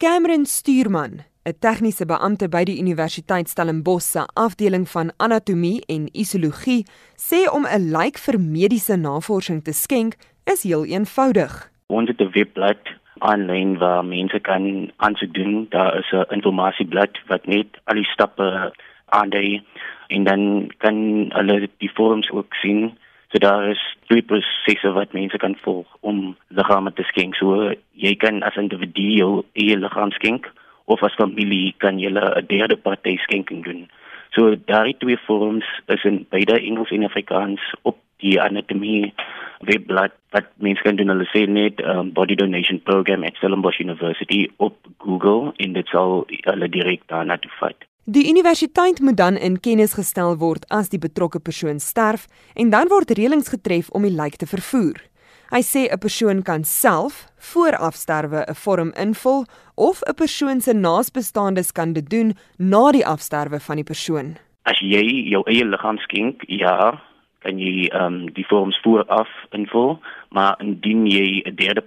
Cameron Stuurman, 'n tegniese beampte by die Universiteit Stellenbosch se afdeling van anatomie en isologie, sê om 'n lijk vir mediese navorsing te skenk is heel eenvoudig. Ons het 'n webblad aanlyn waar mense kan aansoek doen. Daar is 'n inligtingblad wat net al die stappe aandui en dan kan hulle die vorms ook sien. So daar is twee prosesse wat mense kan volg om liggame te skenk. So jy kan as individu jou eie liggaam skenk of as familie kan jy 'n derde party skenking doen. So daai twee vorms is in beide Engels en Afrikaans op die anatomie webblad wat mense kan doen hulle sê net um, body donation program at Stellenbosch University op Google en dit sal hulle direk daarna toe vat. Die universiteit moet dan in kennis gestel word as die betrokke persoon sterf en dan word reëlings getref om die lijk te vervoer. Hy sê 'n persoon kan self voor afsterwe 'n vorm invul of 'n persoon se naasbestaandes kan dit doen na die afsterwe van die persoon. As jy jou eie liggaam skenk, ja, kan jy ehm um, die vorms vooraf invul, maar indien jy 'n derde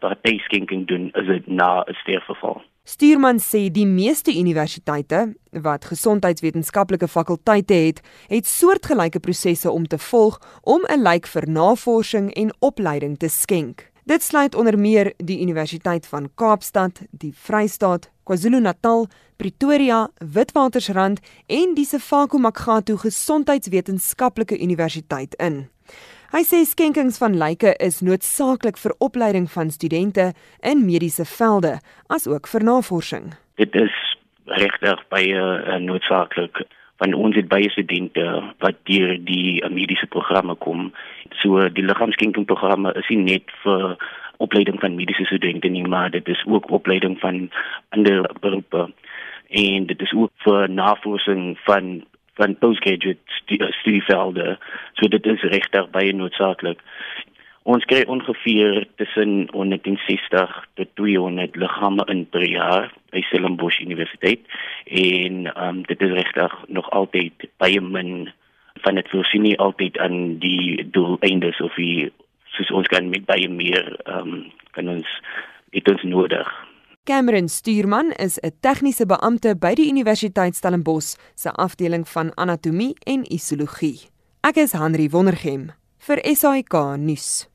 party skenking doen, is dit na 'n sterfgeval. Stuurman sê die meeste universiteite wat gesondheidswetenskaplike fakulteite het, het soortgelyke prosesse om te volg om 'n lijk vir navorsing en opleiding te skenk. Dit sluit onder meer die Universiteit van Kaapstad, die Vrystaat, KwaZulu-Natal, Pretoria, Witwatersrand en die Sefako Magatho Gesondheidswetenskaplike Universiteit in. Hy sê skenkings van lyke is noodsaaklik vir opleiding van studente in mediese velde asook vir navorsing. Dit is regtig baie uh, noodsaaklik van ons het baie studente wat deur die uh, mediese programme kom. So die liggaamskenking programme is nie net vir opleiding van mediese studente nie, maar dit is ook opleiding van ander beroepe en dit is ook vir navorsing van van postgraduate eh, studievelde. So dit is regtig baie noodsaaklik. Ons kry ongeveer tussen 160 tot 200 liggame in per jaar by Stellenbosch Universiteit en um, dit is regtig nog altyd baie min van dit voorsien nie altyd aan die doeleindes of die soos ons kan met baie meer um, kan ons dit ons nodig. Cameron Stuurman is 'n tegniese beampte by die Universiteit Stellenbosch se afdeling van anatomie en isologie. Ek is Henry Wondergem vir SAK nuus.